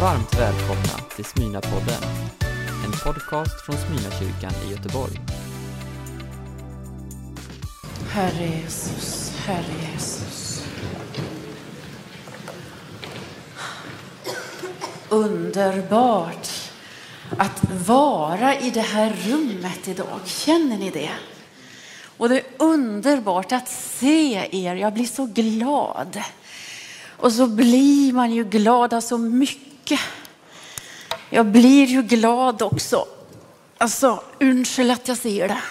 Varmt välkomna till Smyna-podden, en podcast från Smyna-kyrkan i Göteborg. Herre Jesus, Herre Jesus. Underbart att vara i det här rummet idag. Känner ni det? Och det är underbart att se er. Jag blir så glad. Och så blir man ju glad av så mycket. Jag blir ju glad också. Alltså, ursäkta att jag säger det.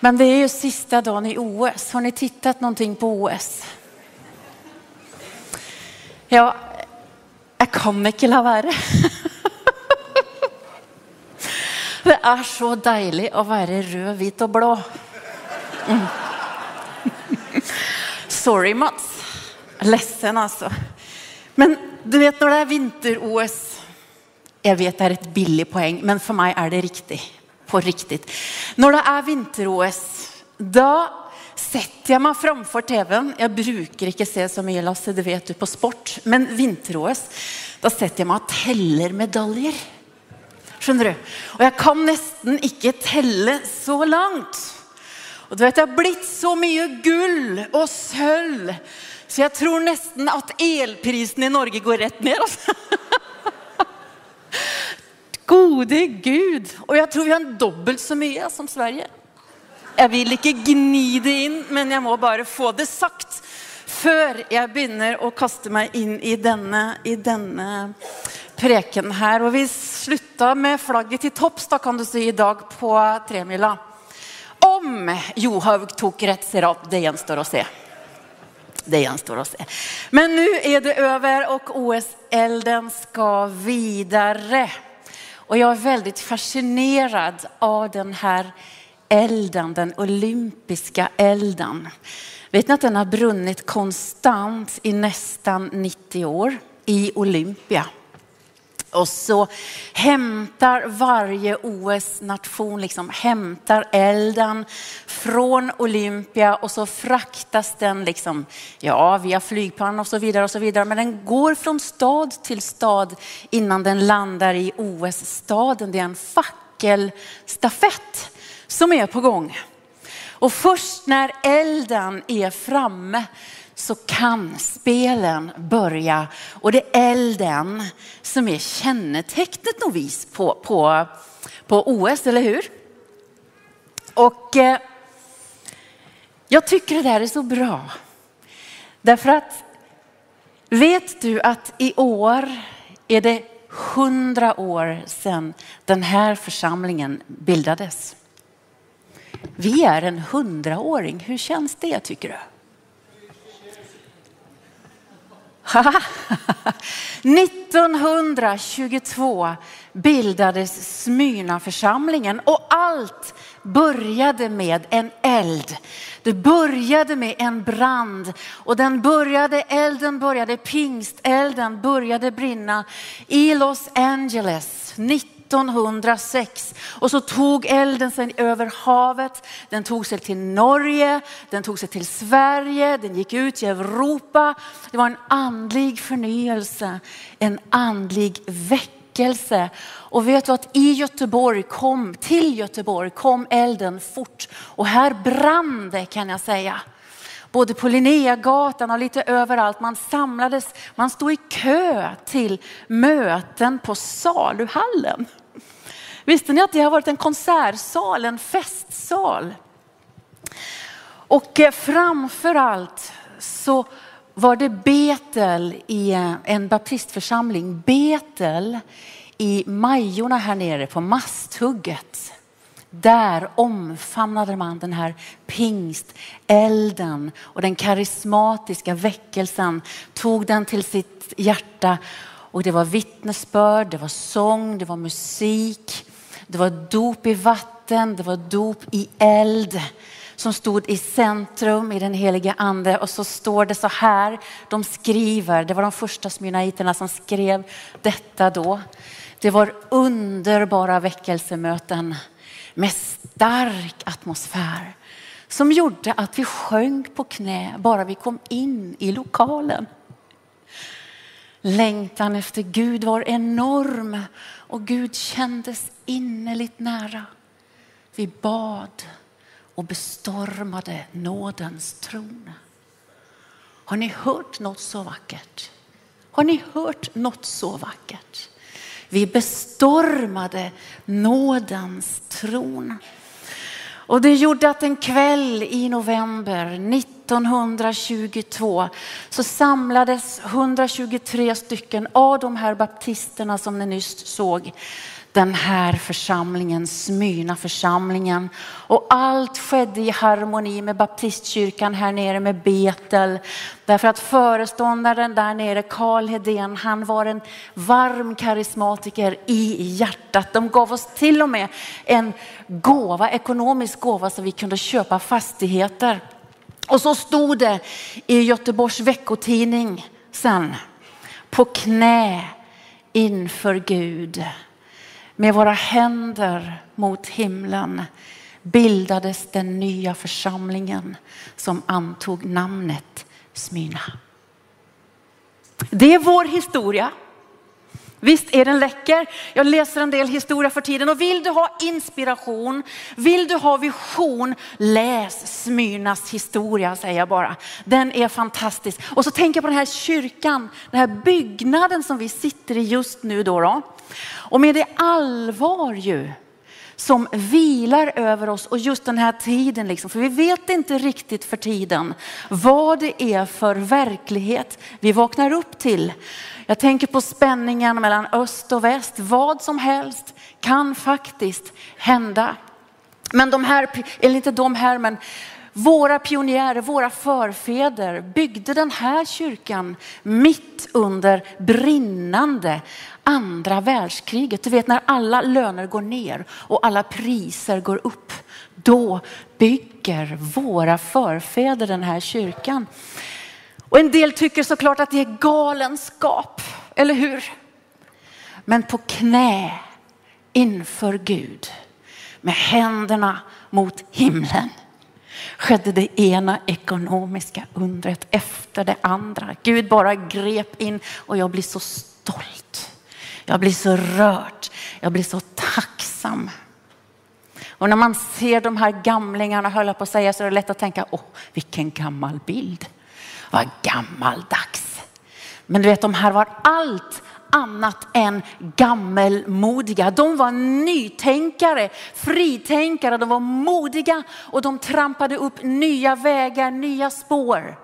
Men det är ju sista dagen i OS. Har ni tittat någonting på OS? Ja, jag kan inte la være. Det är så deilig att vara röd, vit och blå. Mm. Sorry Mats. Ledsen alltså. Men du vet när det är vinter-OS. Jag vet det är ett billigt poäng, men för mig är det riktigt. På riktigt. När det är vinter-OS, då sätter jag mig framför tvn. Jag brukar inte se så mycket Lasse, det vet du, på sport. Men vinter-OS, då sätter jag mig och teller medaljer. Förstår du? Och jag kan nästan inte tälla så långt. Och du vet, det har blivit så mycket guld och sölv. Så jag tror nästan att elprisen i Norge går rätt ner. Alltså. Gode Gud. Och jag tror vi har en dubbelt så mycket som Sverige. Jag vill inte gnida in, men jag måste bara få det sagt för jag börjar att kasta mig in i denna, i denna preken här. Och vi slutar med flagget till topps då kan du säga idag på tremila. Om Johaug tog rätt sirat, det återstår att se. Det gjenstår att se. Men nu är det över och OS-elden ska vidare. Och jag är väldigt fascinerad av den här elden, den olympiska elden. Vet ni att den har brunnit konstant i nästan 90 år i Olympia? Och så hämtar varje OS-nation liksom, hämtar elden från Olympia och så fraktas den liksom, ja, via flygplan och så vidare och så vidare. Men den går från stad till stad innan den landar i OS-staden. Det är en fackelstafett som är på gång. Och först när elden är framme så kan spelen börja. Och det är elden som är kännetecknet novis på, på, på OS, eller hur? Och eh, jag tycker det där är så bra. Därför att vet du att i år är det hundra år sedan den här församlingen bildades. Vi är en hundraåring. Hur känns det tycker du? 1922 bildades Smyrnaförsamlingen och allt började med en eld. Det började med en brand och den började, elden började, pingstelden började brinna i Los Angeles 1906 och så tog elden sig över havet. Den tog sig till Norge, den tog sig till Sverige, den gick ut i Europa. Det var en andlig förnyelse, en andlig väckelse. Och vet du att i Göteborg kom, till Göteborg kom elden fort och här brann det kan jag säga både på Linnégatan och lite överallt. Man samlades, man stod i kö till möten på Saluhallen. Visste ni att det har varit en konsertsal, en festsal? Och eh, framför allt så var det Betel i eh, en baptistförsamling, Betel i Majorna här nere på Masthugget. Där omfamnade man den här pingstelden och den karismatiska väckelsen, tog den till sitt hjärta och det var vittnesbörd, det var sång, det var musik. Det var dop i vatten, det var dop i eld som stod i centrum i den heliga ande. Och så står det så här, de skriver, det var de första smyrnaiterna som skrev detta då. Det var underbara väckelsemöten med stark atmosfär som gjorde att vi sjönk på knä bara vi kom in i lokalen. Längtan efter Gud var enorm och Gud kändes innerligt nära. Vi bad och bestormade nådens tron. Har ni hört något så vackert? Har ni hört något så vackert? Vi bestormade nådens tron. Och det gjorde att en kväll i november 1922 så samlades 123 stycken av de här baptisterna som ni nyss såg den här församlingen, Smyrna församlingen. Och allt skedde i harmoni med baptistkyrkan här nere med Betel. Därför att föreståndaren där nere, Karl Hedén, han var en varm karismatiker i hjärtat. De gav oss till och med en gåva, ekonomisk gåva så vi kunde köpa fastigheter. Och så stod det i Göteborgs veckotidning sen, på knä inför Gud med våra händer mot himlen bildades den nya församlingen som antog namnet Smyrna. Det är vår historia. Visst är den läcker? Jag läser en del historia för tiden och vill du ha inspiration, vill du ha vision, läs Smyrnas historia säger jag bara. Den är fantastisk. Och så tänker jag på den här kyrkan, den här byggnaden som vi sitter i just nu då. då. Och med det allvar ju som vilar över oss och just den här tiden, liksom, för vi vet inte riktigt för tiden vad det är för verklighet vi vaknar upp till. Jag tänker på spänningen mellan öst och väst. Vad som helst kan faktiskt hända. Men de här, eller inte de här, men våra pionjärer, våra förfäder byggde den här kyrkan mitt under brinnande andra världskriget. Du vet när alla löner går ner och alla priser går upp. Då bygger våra förfäder den här kyrkan. Och en del tycker såklart att det är galenskap, eller hur? Men på knä inför Gud med händerna mot himlen skedde det ena ekonomiska undret efter det andra. Gud bara grep in och jag blir så stolt. Jag blir så rörd. Jag blir så tacksam. Och när man ser de här gamlingarna höll jag på att säga så är det lätt att tänka, åh vilken gammal bild. Vad gammaldags. Men du vet de här var allt annat än gammelmodiga. De var nytänkare, fritänkare, de var modiga och de trampade upp nya vägar, nya spår.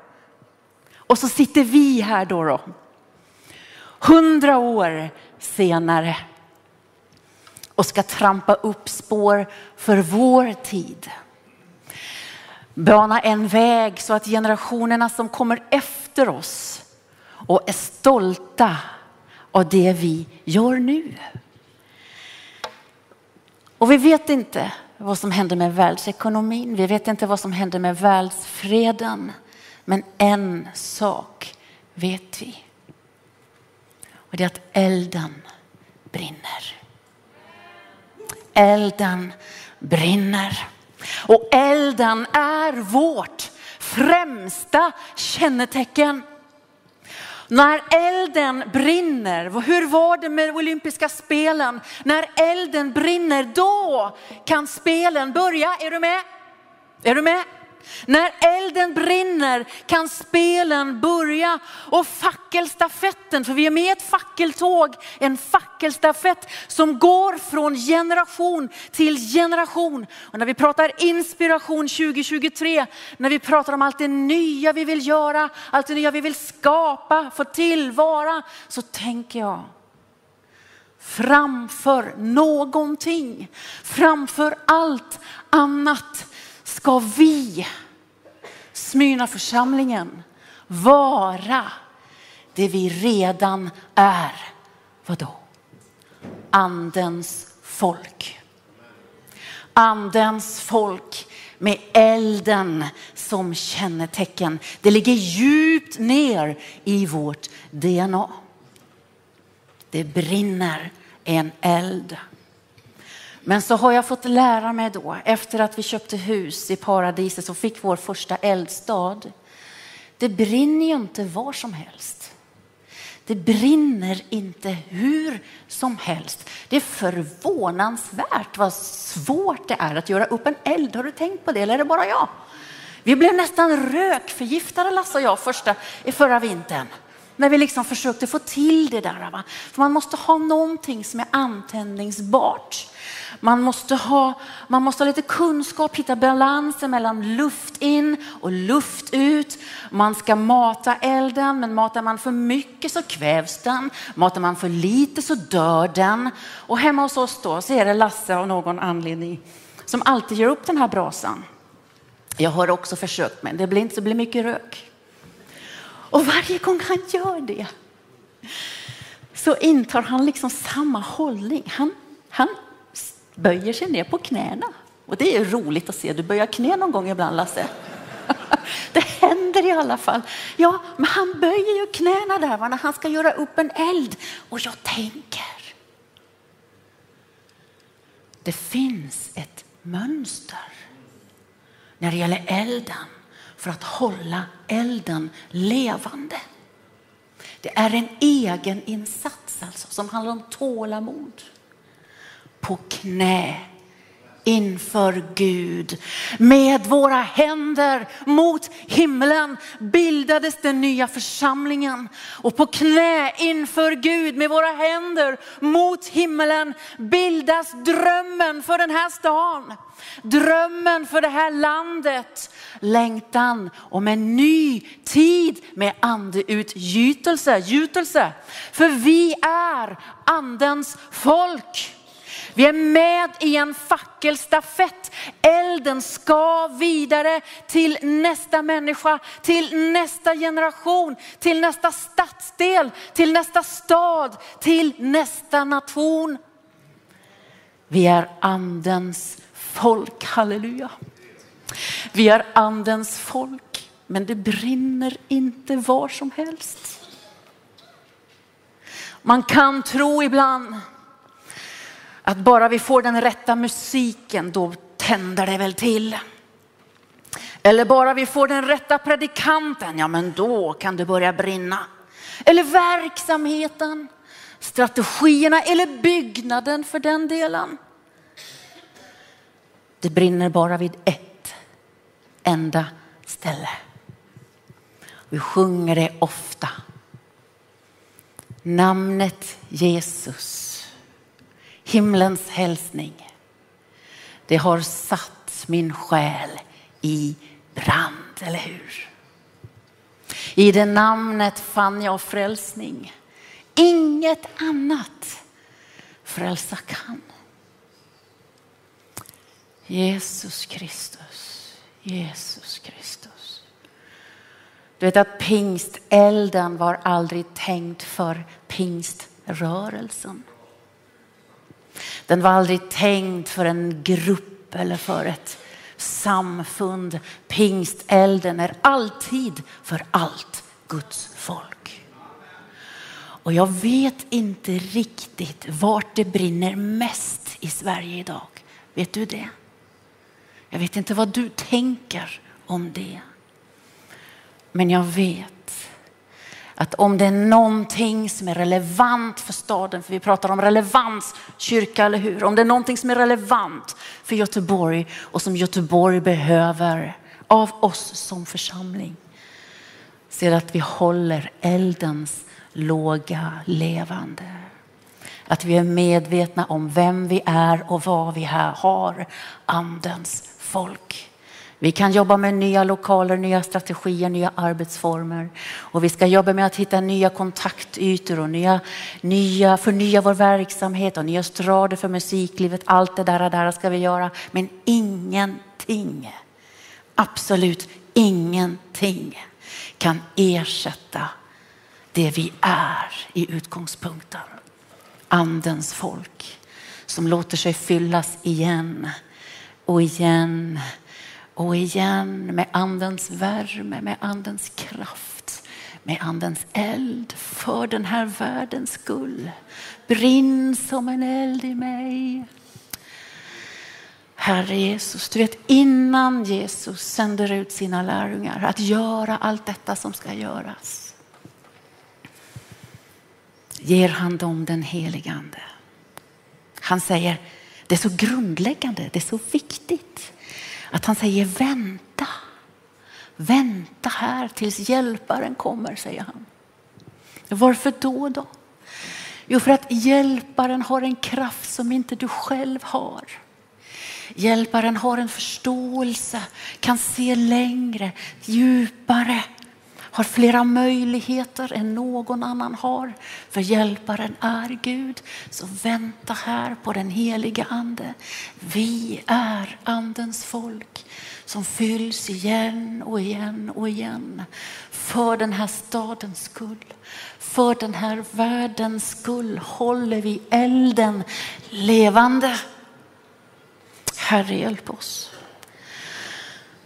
Och så sitter vi här då. då. Hundra år senare och ska trampa upp spår för vår tid. Bana en väg så att generationerna som kommer efter oss och är stolta av det vi gör nu. Och vi vet inte vad som händer med världsekonomin. Vi vet inte vad som händer med världsfreden. Men en sak vet vi. Och det är att elden brinner. Elden brinner. Och elden är vårt främsta kännetecken. När elden brinner, hur var det med olympiska spelen? När elden brinner, då kan spelen börja. Är du med? Är du med? När elden brinner kan spelen börja och fackelstafetten, för vi är med i ett fackeltåg, en fackelstafett som går från generation till generation. Och när vi pratar inspiration 2023, när vi pratar om allt det nya vi vill göra, allt det nya vi vill skapa, få tillvara, så tänker jag framför någonting, framför allt annat ska vi, Smyrna församlingen, vara det vi redan är. Vadå? Andens folk. Andens folk med elden som kännetecken. Det ligger djupt ner i vårt DNA. Det brinner en eld. Men så har jag fått lära mig då, efter att vi köpte hus i paradiset och fick vår första eldstad. Det brinner ju inte var som helst. Det brinner inte hur som helst. Det är förvånansvärt vad svårt det är att göra upp en eld. Har du tänkt på det eller är det bara jag? Vi blev nästan rökförgiftade Lasse och jag första, i förra vintern. När vi liksom försökte få till det där. Va? För man måste ha någonting som är antändningsbart. Man måste, ha, man måste ha lite kunskap, hitta balansen mellan luft in och luft ut. Man ska mata elden, men matar man för mycket så kvävs den. Matar man för lite så dör den. Och hemma hos oss då så är det Lasse av någon anledning som alltid ger upp den här brasan. Jag har också försökt men det blir inte så blir mycket rök. Och varje gång han gör det så intar han liksom samma hållning. Han, han böjer sig ner på knäna. Och det är roligt att se. Du böjer knä någon gång ibland Lasse. Det händer i alla fall. Ja, men han böjer ju knäna där va, när han ska göra upp en eld. Och jag tänker. Det finns ett mönster när det gäller elden för att hålla elden levande. Det är en egen insats alltså, som handlar om tålamod. På knä inför Gud. Med våra händer mot himlen bildades den nya församlingen. Och på knä inför Gud med våra händer mot himlen bildas drömmen för den här stan. Drömmen för det här landet. Längtan om en ny tid med andeutgjutelse. Gjutelse. För vi är andens folk. Vi är med i en fackelstafett. Elden ska vidare till nästa människa, till nästa generation, till nästa stadsdel, till nästa stad, till nästa nation. Vi är andens folk, halleluja. Vi är andens folk, men det brinner inte var som helst. Man kan tro ibland att bara vi får den rätta musiken, då tänder det väl till. Eller bara vi får den rätta predikanten, ja men då kan det börja brinna. Eller verksamheten, strategierna eller byggnaden för den delen. Det brinner bara vid ett enda ställe. Vi sjunger det ofta. Namnet Jesus himlens hälsning. Det har satt min själ i brand, eller hur? I det namnet fann jag frälsning. Inget annat frälsa kan. Jesus Kristus, Jesus Kristus. Du vet att pingstelden var aldrig tänkt för pingströrelsen. Den var aldrig tänkt för en grupp eller för ett samfund. Pingstelden är alltid för allt Guds folk. Och jag vet inte riktigt vart det brinner mest i Sverige idag. Vet du det? Jag vet inte vad du tänker om det. Men jag vet att om det är någonting som är relevant för staden, för vi pratar om relevans, kyrka eller hur? Om det är någonting som är relevant för Göteborg och som Göteborg behöver av oss som församling. Så är det att vi håller eldens låga levande. Att vi är medvetna om vem vi är och vad vi här har, andens folk. Vi kan jobba med nya lokaler, nya strategier, nya arbetsformer. Och vi ska jobba med att hitta nya kontaktytor och nya, nya, förnya vår verksamhet och nya strader för musiklivet. Allt det där, där ska vi göra. Men ingenting, absolut ingenting kan ersätta det vi är i utgångspunkten. Andens folk som låter sig fyllas igen och igen och igen med andens värme, med andens kraft, med andens eld för den här världens skull. Brinn som en eld i mig. Herre Jesus, du vet innan Jesus sänder ut sina lärjungar att göra allt detta som ska göras. ger han dem den helige ande. Han säger, det är så grundläggande, det är så viktigt att han säger vänta. Vänta här tills hjälparen kommer, säger han. Varför då då? Jo, för att hjälparen har en kraft som inte du själv har. Hjälparen har en förståelse, kan se längre, djupare, har flera möjligheter än någon annan har. För hjälparen är Gud. Så vänta här på den heliga ande. Vi är andens folk som fylls igen och igen och igen. För den här stadens skull, för den här världens skull håller vi elden levande. Herre hjälp oss.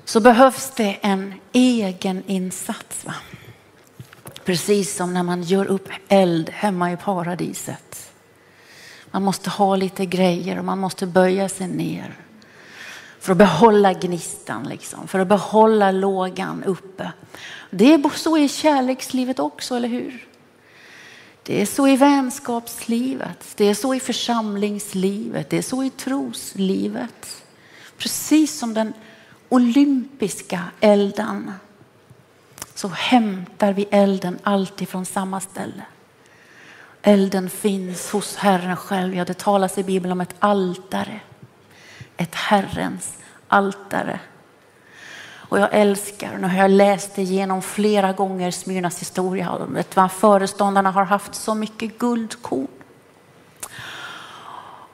Så behövs det en egen insats. Va? Precis som när man gör upp eld hemma i paradiset. Man måste ha lite grejer och man måste böja sig ner. För att behålla gnistan, liksom. för att behålla lågan uppe. Det är så i kärlekslivet också, eller hur? Det är så i vänskapslivet, det är så i församlingslivet, det är så i troslivet. Precis som den olympiska elden så hämtar vi elden alltid från samma ställe. Elden finns hos Herren själv. Ja, det talas i Bibeln om ett altare. Ett Herrens altare. Och jag älskar, nu har jag läst igenom flera gånger Smyrnas historia. Vet vad föreståndarna har haft så mycket guldkorn.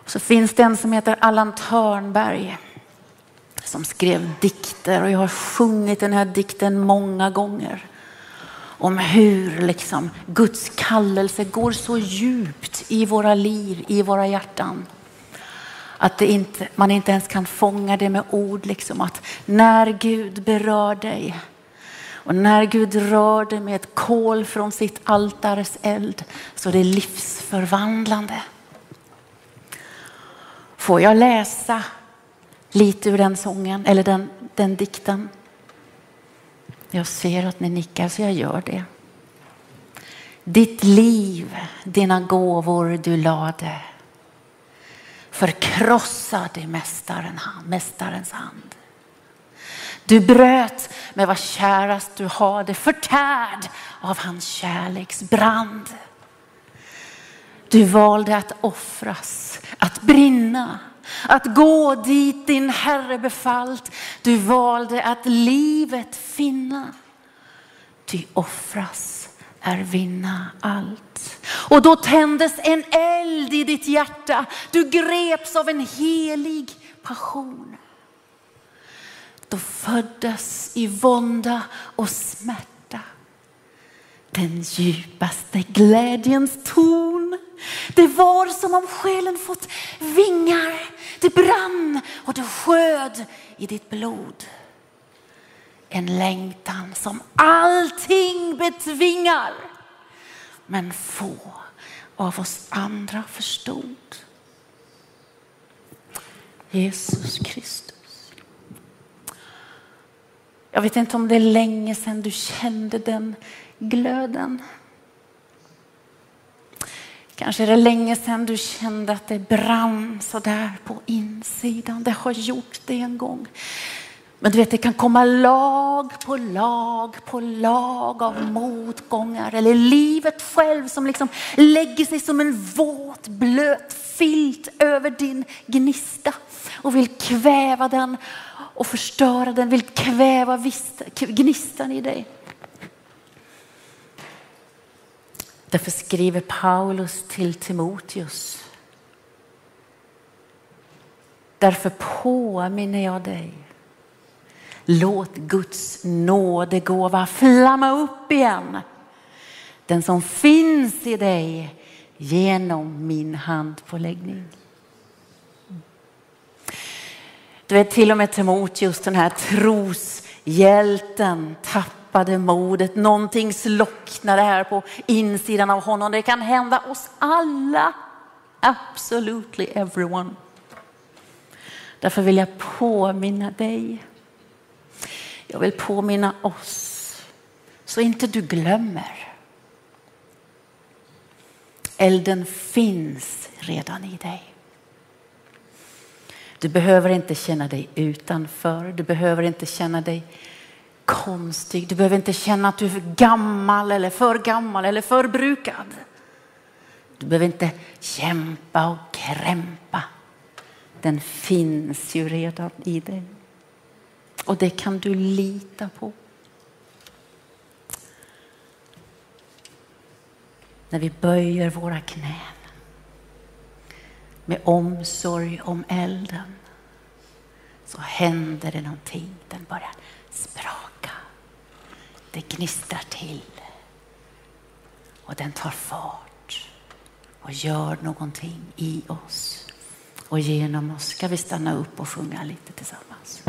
Så finns det en som heter Allan Törnberg som skrev dikter och jag har sjungit den här dikten många gånger. Om hur liksom Guds kallelse går så djupt i våra liv, i våra hjärtan. Att det inte, man inte ens kan fånga det med ord. Liksom. Att när Gud berör dig och när Gud rör dig med ett kol från sitt altares eld så är det livsförvandlande. Får jag läsa lite ur den sången eller den, den dikten? Jag ser att ni nickar så jag gör det. Ditt liv, dina gåvor du lade förkrossade mästaren, mästarens hand. Du bröt med vad kärast du hade, förtärd av hans kärleksbrand. Du valde att offras, att brinna, att gå dit din Herre befallt. Du valde att livet finna. Ty offras är vinna allt. Och då tändes en eld i ditt hjärta. Du greps av en helig passion. Då föddes i vånda och smärta den djupaste glädjens ton. Det var som om själen fått vingar. Det brann och det sköd i ditt blod. En längtan som allting betvingar. Men få av oss andra förstod. Jesus Kristus. Jag vet inte om det är länge sedan du kände den glöden. Kanske är det länge sedan du kände att det brann så där på insidan. Det har gjort det en gång. Men du vet, det kan komma lag på lag på lag av motgångar eller livet själv som liksom lägger sig som en våt blöt filt över din gnista och vill kväva den och förstöra den, vill kväva gnistan i dig. Därför skriver Paulus till Timoteus. Därför påminner jag dig. Låt Guds nådegåva flamma upp igen. Den som finns i dig genom min handpåläggning. Du vet till och med Timoteus, den här troshjälten, tappade modet. Någonting slocknade här på insidan av honom. Det kan hända oss alla. Absolutely everyone. Därför vill jag påminna dig. Jag vill påminna oss så inte du glömmer. Elden finns redan i dig. Du behöver inte känna dig utanför. Du behöver inte känna dig konstig. Du behöver inte känna att du är för gammal eller för gammal eller förbrukad. Du behöver inte kämpa och krämpa. Den finns ju redan i dig. Och det kan du lita på. När vi böjer våra knän med omsorg om elden så händer det någonting. Den börjar spraka. Det gnistrar till och den tar fart och gör någonting i oss och genom oss. Ska vi stanna upp och sjunga lite tillsammans?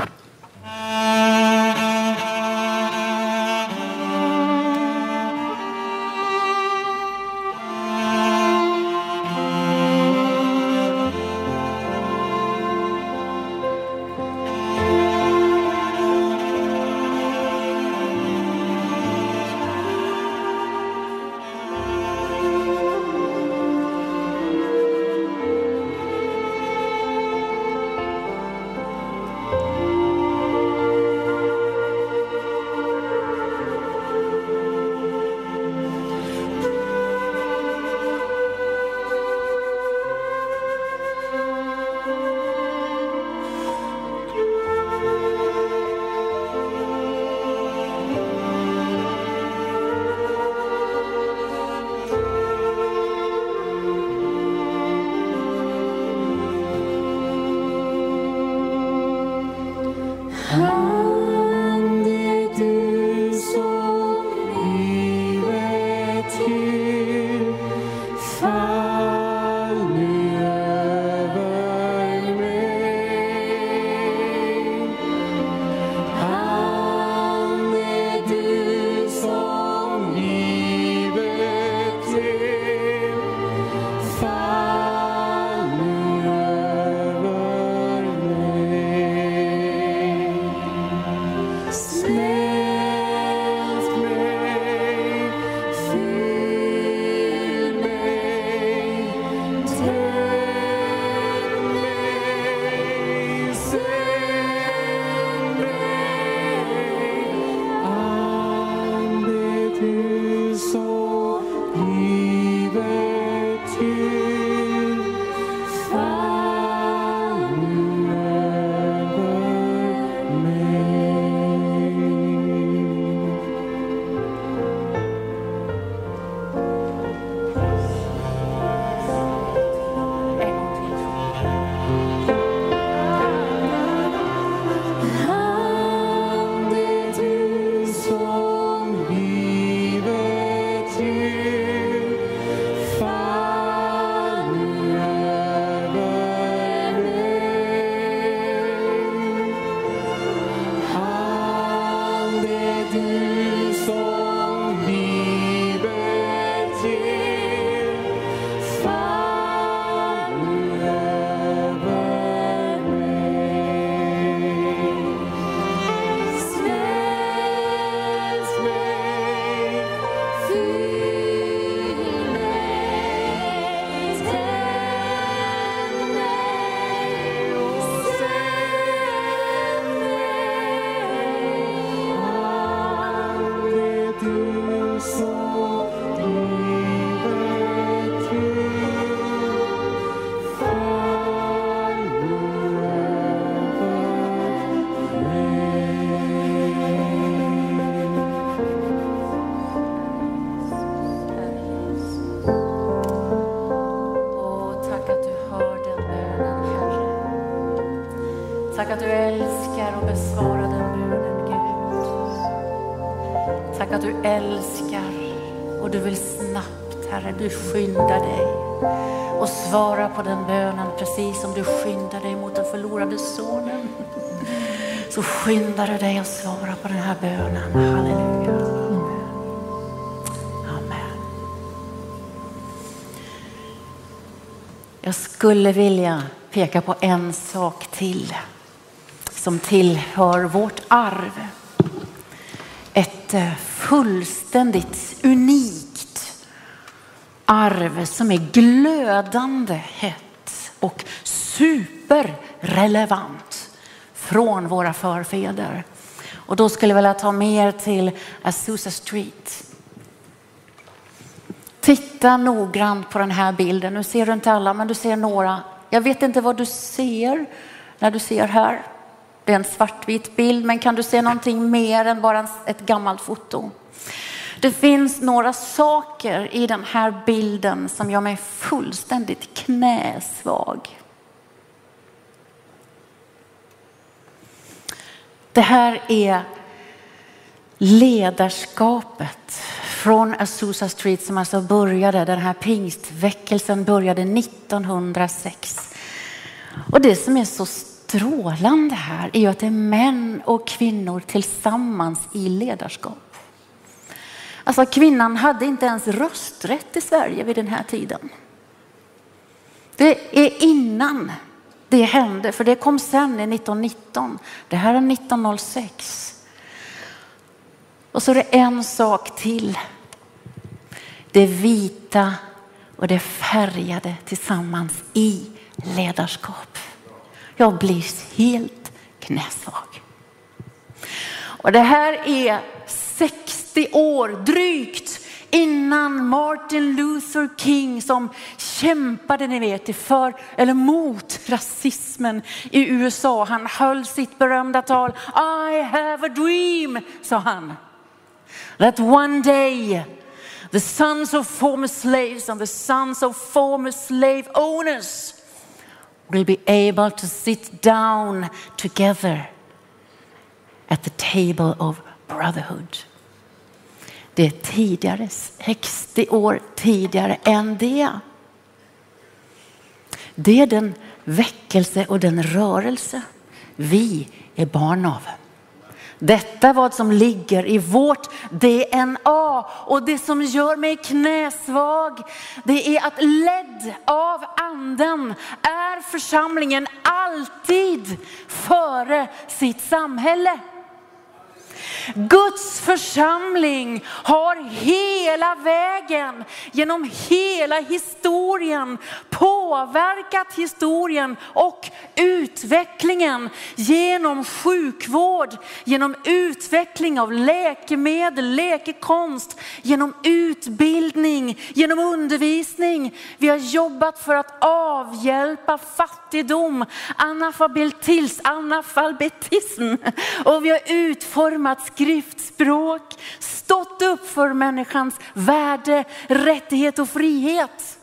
Så skyndar du dig att svara på den här bönen. Halleluja. Amen. Jag skulle vilja peka på en sak till som tillhör vårt arv. Ett eh, fullständigt unikt arv som är glödande hett och superrelevant från våra förfäder. Och då skulle jag vilja ta med er till Azusa Street. Titta noggrant på den här bilden. Nu ser du inte alla, men du ser några. Jag vet inte vad du ser när du ser här. Det är en svartvit bild, men kan du se någonting mer än bara ett gammalt foto? Det finns några saker i den här bilden som gör mig fullständigt knäsvag. Det här är ledarskapet från Azusa Street som alltså började, den här pingstväckelsen började 1906. Och det som är så strålande här är ju att det är män och kvinnor tillsammans i ledarskap. Alltså kvinnan hade inte ens rösträtt i Sverige vid den här tiden. Det är innan det hände, för det kom sen i 1919. Det här är 1906. Och så är det en sak till. Det vita och det färgade tillsammans i ledarskap. Jag blir helt knäsvag. Och det här är 60 år drygt innan Martin Luther King som kämpade ni vet, för, eller mot rasismen i USA. Han höll sitt berömda tal. I have a dream, sa han. That one day the sons of former slaves and the sons of former slave owners will be able to sit down together at the table of brotherhood. Det är tidigare, 60 år tidigare än det. Det är den väckelse och den rörelse vi är barn av. Detta är vad som ligger i vårt DNA och det som gör mig knäsvag det är att ledd av anden är församlingen alltid före sitt samhälle. Guds församling har hela vägen genom hela historien påverkat historien och utvecklingen genom sjukvård, genom utveckling av läkemedel, läkekonst, genom utbildning, genom undervisning. Vi har jobbat för att avhjälpa fattigdom, analfabetism och vi har utformat skriftspråk, stått upp för människans värde, rättighet och frihet.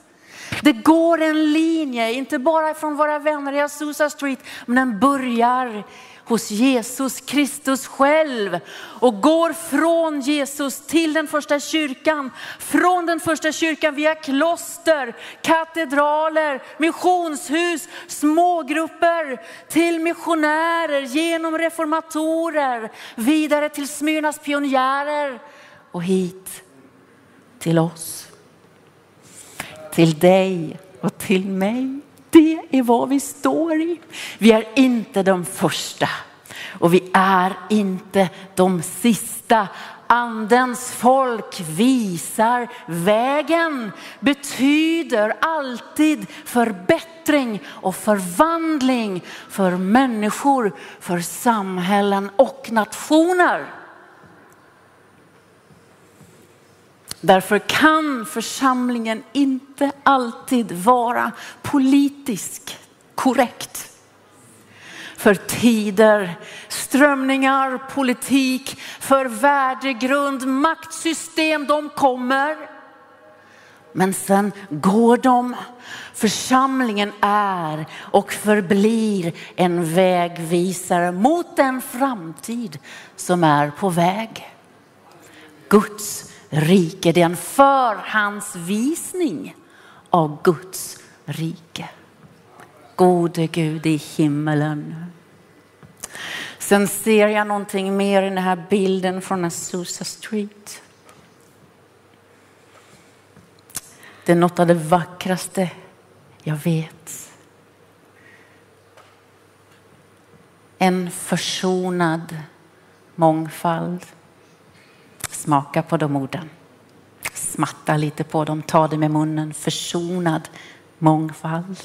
Det går en linje, inte bara från våra vänner i Azusa Street, men den börjar hos Jesus Kristus själv och går från Jesus till den första kyrkan. Från den första kyrkan via kloster, katedraler, missionshus, smågrupper till missionärer, genom reformatorer, vidare till Smyrnas pionjärer och hit till oss. Till dig och till mig. Det är vad vi står i. Vi är inte de första och vi är inte de sista. Andens folk visar vägen, betyder alltid förbättring och förvandling för människor, för samhällen och nationer. Därför kan församlingen inte alltid vara politiskt korrekt. För tider, strömningar, politik, för värdegrund, maktsystem, de kommer. Men sen går de. Församlingen är och förblir en vägvisare mot den framtid som är på väg. Guds rike. Det är en förhandsvisning av Guds rike. Gode Gud i himmelen. Sen ser jag någonting mer i den här bilden från Azusa Street. Det är något av det vackraste jag vet. En försonad mångfald. Smaka på de orden. smatta lite på dem, ta det med munnen, försonad mångfald.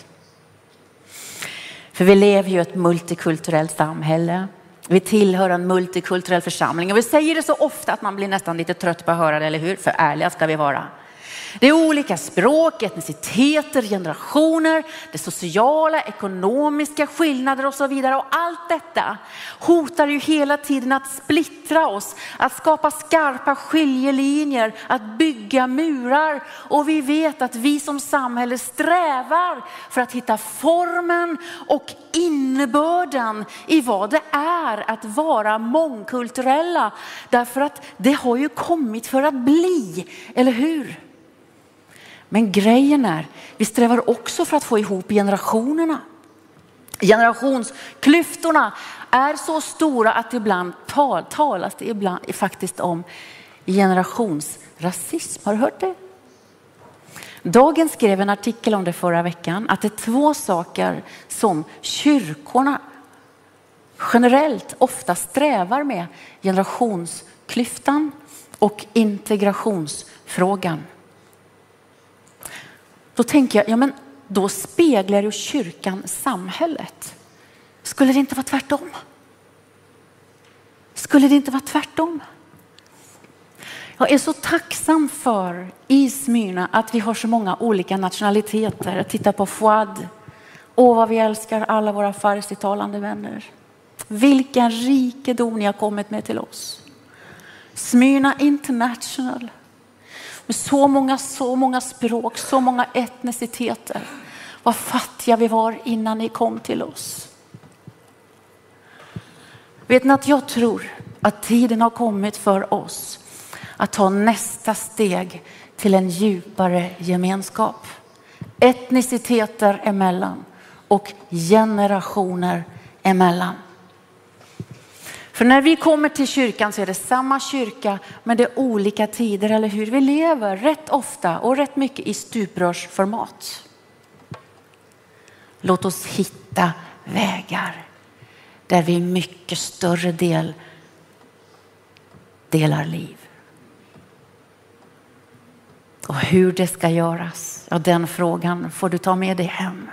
För vi lever ju i ett multikulturellt samhälle. Vi tillhör en multikulturell församling och vi säger det så ofta att man blir nästan lite trött på att höra det, eller hur? För ärliga ska vi vara. Det är olika språk, etniciteter, generationer, det sociala, ekonomiska skillnader och så vidare. Och allt detta hotar ju hela tiden att splittra oss, att skapa skarpa skiljelinjer, att bygga murar. Och vi vet att vi som samhälle strävar för att hitta formen och innebörden i vad det är att vara mångkulturella. Därför att det har ju kommit för att bli, eller hur? Men grejen är, vi strävar också för att få ihop generationerna. Generationsklyftorna är så stora att ibland tal, talas det ibland faktiskt om generationsrasism. Har du hört det? Dagen skrev en artikel om det förra veckan, att det är två saker som kyrkorna generellt ofta strävar med. Generationsklyftan och integrationsfrågan. Då tänker jag, ja men då speglar ju kyrkan samhället. Skulle det inte vara tvärtom? Skulle det inte vara tvärtom? Jag är så tacksam för i Smyrna att vi har så många olika nationaliteter. Titta på Fouad. Åh, vad vi älskar alla våra farsitalande vänner. Vilken rikedom ni har kommit med till oss. Smyrna International med så många, så många språk, så många etniciteter. Vad fattiga vi var innan ni kom till oss. Vet ni att jag tror att tiden har kommit för oss att ta nästa steg till en djupare gemenskap. Etniciteter emellan och generationer emellan. För när vi kommer till kyrkan så är det samma kyrka men det är olika tider, eller hur? Vi lever rätt ofta och rätt mycket i stuprörsformat. Låt oss hitta vägar där vi mycket större del delar liv. Och hur det ska göras, ja den frågan får du ta med dig hem.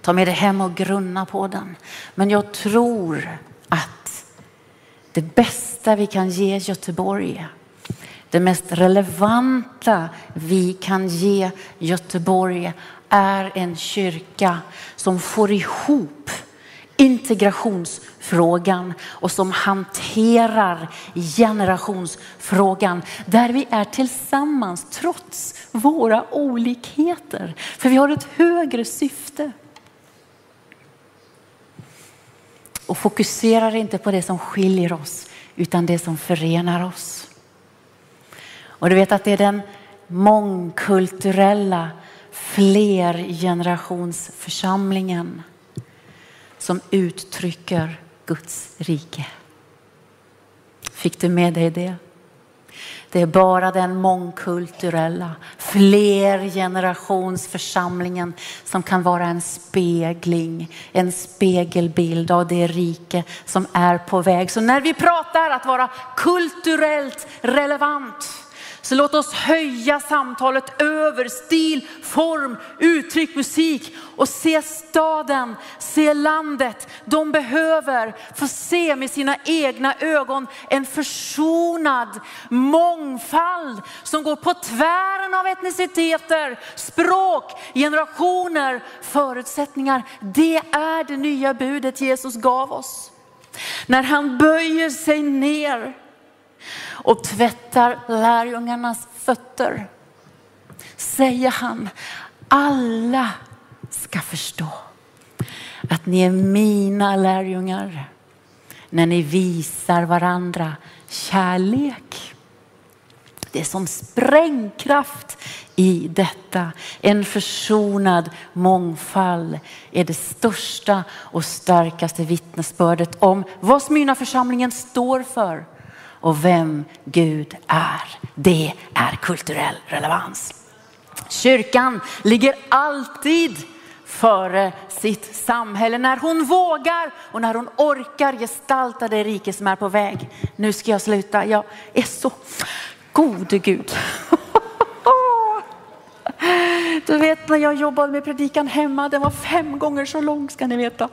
Ta med dig hem och grunna på den. Men jag tror att det bästa vi kan ge Göteborg, det mest relevanta vi kan ge Göteborg är en kyrka som får ihop integrationsfrågan och som hanterar generationsfrågan där vi är tillsammans trots våra olikheter. För vi har ett högre syfte. Och fokuserar inte på det som skiljer oss utan det som förenar oss. Och du vet att det är den mångkulturella flergenerationsförsamlingen som uttrycker Guds rike. Fick du med dig det? Det är bara den mångkulturella, flergenerationsförsamlingen som kan vara en spegling, en spegelbild av det rike som är på väg. Så när vi pratar att vara kulturellt relevant så låt oss höja samtalet över stil, form, uttryck, musik och se staden, se landet. De behöver få se med sina egna ögon en försonad mångfald som går på tvären av etniciteter, språk, generationer, förutsättningar. Det är det nya budet Jesus gav oss. När han böjer sig ner och tvättar lärjungarnas fötter säger han, alla ska förstå att ni är mina lärjungar när ni visar varandra kärlek. Det är som sprängkraft i detta. En försonad mångfald är det största och starkaste vittnesbördet om vad Smyrnaförsamlingen står för och vem Gud är. Det är kulturell relevans. Kyrkan ligger alltid före sitt samhälle när hon vågar och när hon orkar gestalta det rike som är på väg. Nu ska jag sluta. Jag är så gode Gud. Du vet när jag jobbade med predikan hemma, den var fem gånger så lång ska ni veta.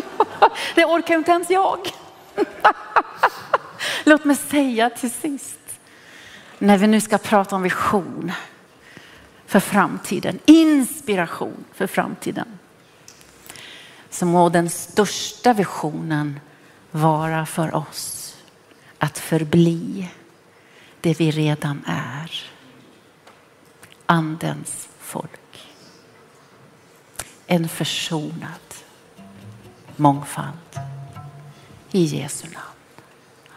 Det orkar inte ens jag. Låt mig säga till sist, när vi nu ska prata om vision för framtiden, inspiration för framtiden, så må den största visionen vara för oss att förbli det vi redan är. Andens folk. En försonad mångfald. I Jesu namn.